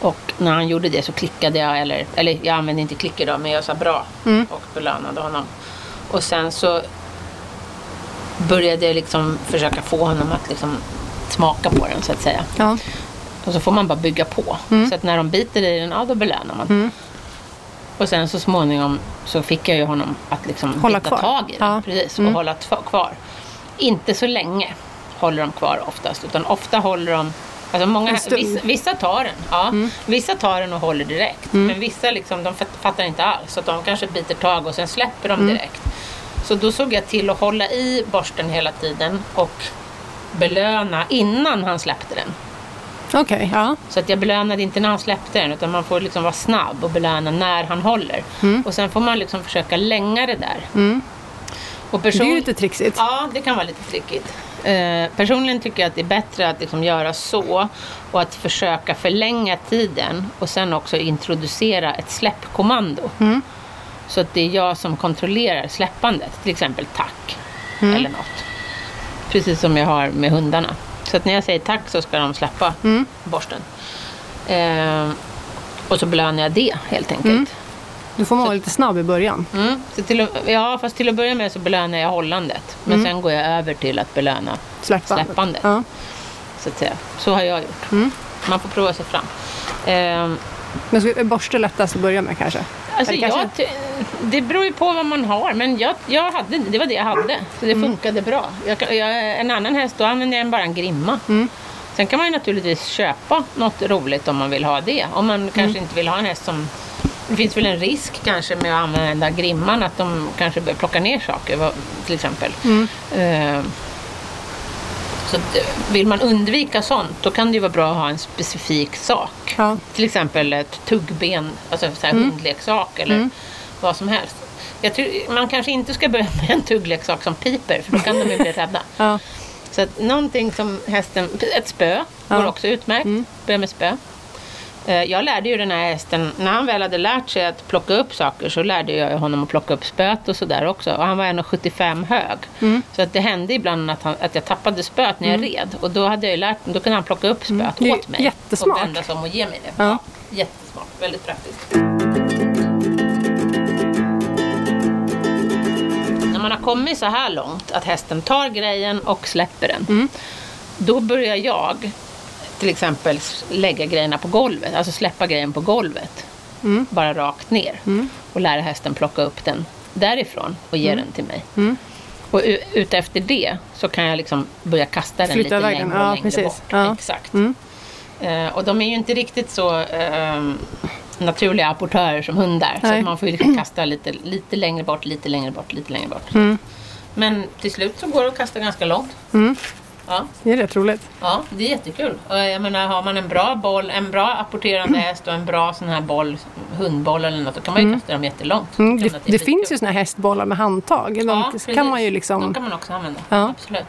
Och när han gjorde det så klickade jag, eller, eller jag använde inte klicker då, men jag sa bra
Mm.
och belönade honom. Och sen så började liksom försöka få honom att liksom smaka på den så att säga.
Ja.
Och så får man bara bygga på.
Mm.
Så att när de biter i den, ja då belönar man.
Mm.
Och sen så småningom så fick jag ju honom att liksom
Hålla
bita
kvar.
tag i den.
Ja.
Precis,
Mm.
och hålla tva- kvar. Inte så länge håller de kvar oftast, utan ofta håller de Alltså många, vissa, vissa tar den, ja.
Mm.
Vissa tar den och håller direkt. Men vissa liksom, de fat- fattar inte alls. Så att de kanske biter tag och sen släpper de
Mm.
direkt. Så då såg jag till att hålla i borsten hela tiden och belöna innan han släppte den.
Okej, ja.
Så att jag belönade inte när han släppte den utan man får liksom vara snabb och belöna när han håller.
Mm.
Och sen får man liksom försöka länga det där. Och
Det är
person...
ju lite trixigt.
Ja, det kan vara lite trickigt. Eh, personligen tycker jag att det är bättre att liksom göra så och att försöka förlänga tiden och sen också introducera ett släppkommando.
Mm.
Så att det är jag som kontrollerar släppandet, till exempel tack
Mm.
eller något. Precis som jag har med hundarna. Så att när jag säger tack så ska de släppa
Mm.
borsten. Eh, och så belönar jag det helt enkelt.
Du får vara lite snabb i början.
Mm. Så till, ja, fast till att börja med så belönar jag hållandet. Men sen går jag över till att belöna
Släppandet.
Släppandet.
Ja.
så att säga. Så har jag gjort.
Mm.
Man får prova sig fram. Ehm,
Men borste lättast att börja med kanske?
Alltså
kanske-
jag, ty- det beror ju på vad man har, men jag, jag hade, det var det jag hade. Så det
Mm.
funkade bra. Jag, jag, en annan häst, då använder jag bara en grimma.
Mm.
Sen kan man ju naturligtvis köpa något roligt om man vill ha det. Om man kanske
Mm.
inte vill ha en häst som... Det finns väl en risk kanske med att använda grimman, att de kanske börjar plocka ner saker till exempel.
Mm.
Eh, Så vill man undvika sånt, då kan det ju vara bra att ha en specifik sak.
Ja.
Till exempel ett tuggben, alltså så här hundleksak eller vad som helst. Jag tror, man kanske inte ska börja med en tuggleksak som piper, för då kan de ju bli rädda. <laughs>
Ja.
Så att någonting som hästen, ett spö går
Ja.
också utmärkt. Börja med spö. Eh, Jag lärde ju den här hästen, när han väl hade lärt sig att plocka upp saker så lärde jag honom att plocka upp spöet och sådär också. Och han var 1,75 hög. Så att det hände ibland att, han, att jag tappade spöet när jag red. Och då, hade jag lärt, då kunde han plocka upp spöet
Det är
åt mig.
jättesmart.
Och vända sig om och ge mig det.
Ja.
Jättesmart, väldigt praktiskt. När man har kommit så här långt att hästen tar grejen och släpper den.
Mm.
Då börjar jag till exempel lägga grejerna på golvet, alltså släppa grejen på golvet.
Mm.
Bara rakt ner. Och lära hästen plocka upp den därifrån och
Mm.
ge den till mig. Och u- utefter det så kan jag liksom börja kasta den
Flytta
lite
den.
längre och
Ja,
längre
precis.
bort.
Ja.
Exakt.
Mm.
Eh, och de är ju inte riktigt så ehm, naturliga apportörer som hundar. Så
Nej.
att man får ju liksom <clears throat> kasta lite, lite längre bort, lite längre bort, lite längre bort.
Mm.
Men till slut så går det att kasta ganska långt.
Mm.
Ja,
Det är rätt roligt.
ja, det är jättekul. Jag menar, har man en bra boll, en bra apporterande häst och en bra sån här boll, hundboll eller något, då kan man ju kasta dem jättelångt.
Mm. Det, det finns ju såna här hästbollar med handtag. De
Ja,
kan man ju
De
liksom...
kan man också använda.
Ja.
Absolut.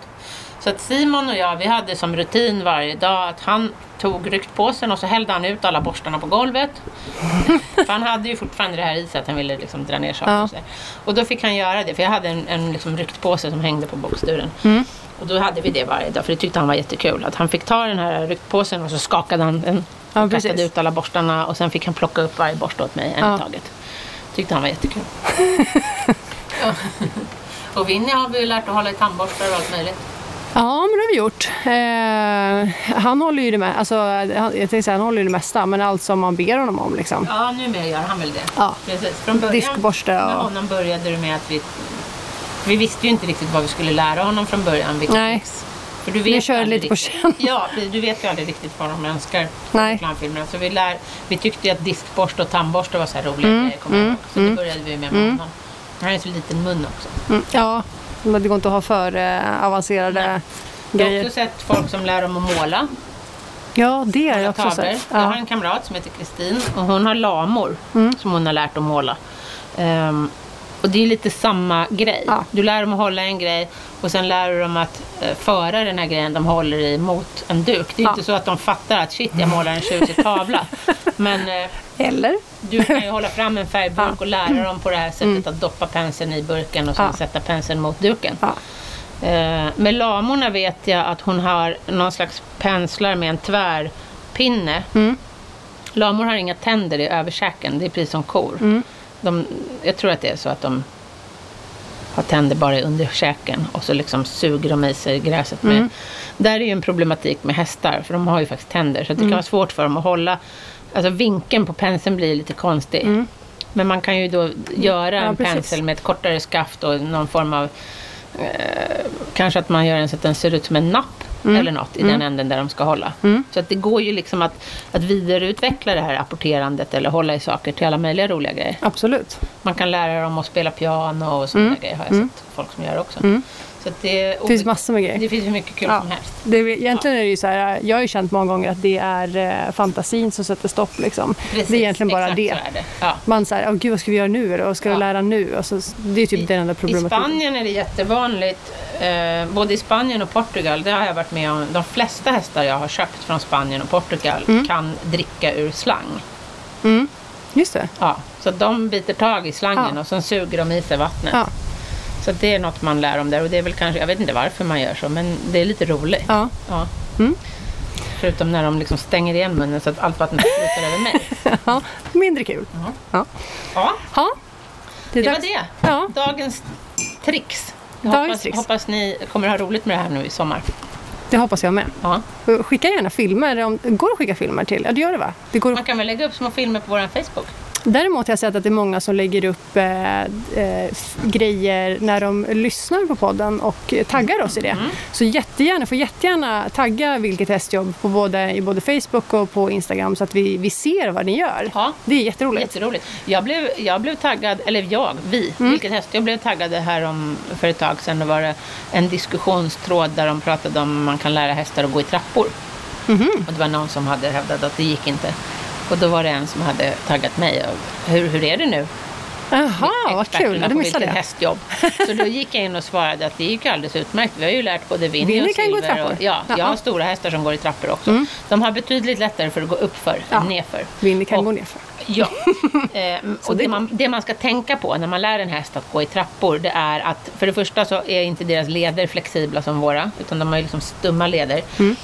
Så att Simon och jag, vi hade som rutin varje dag att han tog ryktpåsen och så hällde han ut alla borstarna på golvet. <laughs> för han hade ju fortfarande det här i sig att han ville liksom dra ner saker.
Ja.
Och, och då fick han göra det, för jag hade en, en liksom ryktpåse som hängde på boxduren.
Mm.
Och då hade vi det varje dag, för det tyckte han var jättekul. Att han fick ta den här ryktpåsen och så skakade han den.
Ja,
och kastade ut alla borstarna och sen fick han plocka upp varje borste åt mig en
Ja.
i taget. Tyckte han var jättekul. ja. <laughs> Och Winnie har vi ju lärt att hålla i tandborstar och allt möjligt.
Ja, men det har vi gjort. Eh, han håller ju det med, alltså, han, jag säga, han håller ju det mesta, men allt som man ber honom om liksom.
Ja, numera gör han väl det.
Ja.
Precis. Från början
Diskborste
med
och...
honom började det med att vi... Vi visste ju inte riktigt vad vi skulle lära honom från början. Vilket
Nej.
tricks. För du
Ni
vet
kör
aldrig
lite på
riktigt-
känn.
Ja, du vet ju aldrig riktigt vad de önskar
Nej.
på reklamfilmerna. Så vi, lär, vi tyckte ju att diskborste och tandborste var så här roliga
Mm,
grejer, ihåg. Så då började vi med, med honom. Han har ju så liten mun också.
Mm, ja, men det går inte att ha för eh, avancerade
Jag har
grejer.
också sett folk som lär dem att måla.
Ja, det har jag också
tavlor.
sett.
Jag har
Ja.
en kamrat som heter Kristin och hon har lamor
Mm.
som hon har lärt att måla. Ehm, och det är lite samma grej.
Ja.
Du lär dem att hålla en grej och sen lär du dem att eh, föra den här grejen de håller i mot en duk. Det är
Ja.
inte så att de fattar att shit, jag målar en tjusig tavla. <laughs> Men eh,
Eller?
du kan ju hålla fram en färgburk <laughs>
Ja.
och lära dem på det här sättet att doppa penseln i burken och sen sätta penseln mot duken. Eh, med lamorna vet jag att hon har någon slags penslar med en tvärpinne.
Mm.
Lamor har inga tänder i överkäken, det är precis som kor.
Mm.
De, jag tror att det är så att de har tänder bara under käken och så liksom suger de i sig gräset med.
Mm.
Där är ju en problematik med hästar, för de har ju faktiskt tänder. Så det
Mm.
kan vara svårt för dem att hålla, alltså vinkeln på penseln blir lite konstig.
Mm.
Men man kan ju då göra
Ja,
en
precis.
pensel med ett kortare skaft och någon form av eh, Kanske att man gör den så att den ser ut som en napp Eller något i den änden där de ska hålla. Så att det går ju liksom att, att vidareutveckla det här apporterandet eller hålla i saker till alla möjliga roliga grejer.
Absolut.
Man kan lära dem att spela piano och sådana grejer har jag sett folk som gör också. Så att det,
Det finns massor med grejer.
det finns hur mycket kul
Ja.
som helst.
Det, egentligen är det ju så här, jag har ju känt många gånger att det är eh, fantasin som sätter stopp. Liksom.
Precis,
det är egentligen bara det.
Så är det. Ja.
Man säger, åh gud vad ska vi göra nu? Vad ska
Ja.
du lära nu? Och så, det är typ den enda
I
problematiken.
Spanien är det jättevanligt, eh, både i Spanien och Portugal, det har jag varit med om. De flesta hästar jag har köpt från Spanien och Portugal kan dricka ur slang.
Mm. Just det.
Ja, så de biter tag i slangen
Ja.
och sen suger de i sig vattnet.
Ja.
Så det är något man lär om där och det är väl kanske, jag vet inte varför man gör så, men det är lite roligt.
Ja.
Ja.
Mm.
Förutom när de liksom stänger igen munnen så att allt vattnet <laughs> flyter över mig.
ja. Mindre kul.
Ja.
Ja.
Ja,
Ja.
det var det.
Ja.
Dagens tricks. Hoppas, hoppas ni kommer ha roligt med det här nu i sommar.
Det hoppas jag med.
Ja.
Skicka gärna filmer. Om, går det att skicka filmer till? Ja, det gör det va? Det går,
Man kan väl lägga upp små filmer på vår Facebook?
Däremot har jag sett att det är många som lägger upp eh, eh, grejer när de lyssnar på podden och taggar oss i det.
Mm.
Så jättegärna, får jättegärna tagga Vilket hästjobb på både, i både Facebook och på Instagram så att vi, vi ser vad ni gör.
Ja.
Det är jätteroligt.
Jätteroligt. Jag blev, jag blev taggad, eller jag, vi,
Mm.
vilket häst, jag blev taggade här om, för ett tag sedan. Då var det en diskussionstråd där de pratade om man kan lära hästar att gå i trappor.
Mhm.
Och det var någon som hade hävdat att det gick inte. Och då var det en som hade taggat mig. Och, hur, hur är det nu?
Jaha, vad kul. Ja, det
på
missade jag.
hästjobb. Så då gick jag in och svarade att det gick ju alldeles utmärkt. Vi har ju lärt både Winnie
Winnie
och
kan gå i trappor.
Och, ja, jag
Ja.
har stora hästar som går i trappor också. De har betydligt lättare för att gå uppför
Ja.
än nerför.
Winnie kan
Och-
gå nerför.
Ja. <laughs> Eh, och
det
det, man, det man ska tänka på när man lär en häst att gå i trappor det är att för det första så är inte deras leder flexibla som våra utan de har ju liksom stumma leder.
Mm.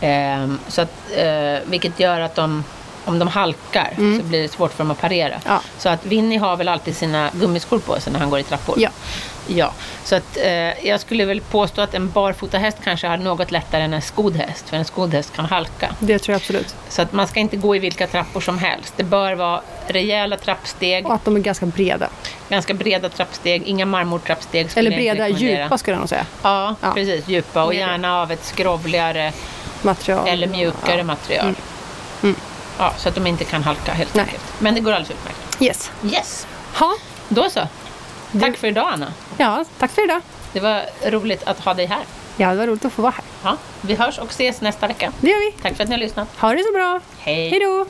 Eh, så att, eh, vilket gör att de, om de halkar så blir det svårt för dem att parera.
Mm. Ja.
Så att Winnie har väl alltid sina gummiskor på sig när han går i trappor.
Ja.
Ja, så att eh, jag skulle väl påstå att en barfotahäst kanske har något lättare än en skodd häst, för en skodd häst kan halka.
Det tror jag absolut.
Så att man ska inte gå i vilka trappor som helst. Det bör vara rejäla trappsteg,
Och att de är ganska breda.
ganska breda trappsteg, inga marmortrappsteg.
Eller breda, djupa skulle jag nog säga.
Ja,
Ja.
precis. Djupa och gärna av ett skrovligare
Material.
eller mjukare material. Ja, så att de inte kan halka helt
Nej.
enkelt. Men det går alldeles utmärkt.
Yes.
Yes,
Ha.
då så. Tack för idag Anna.
Ja, tack för idag.
Det var roligt att ha dig här.
Ja, det var roligt att få vara här.
Ja, vi hörs och ses nästa vecka.
Det gör vi.
Tack för att ni har lyssnat.
Ha det så bra.
Hej!
Hej då.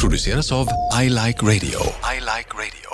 produceras av I Like Radio. I like radio.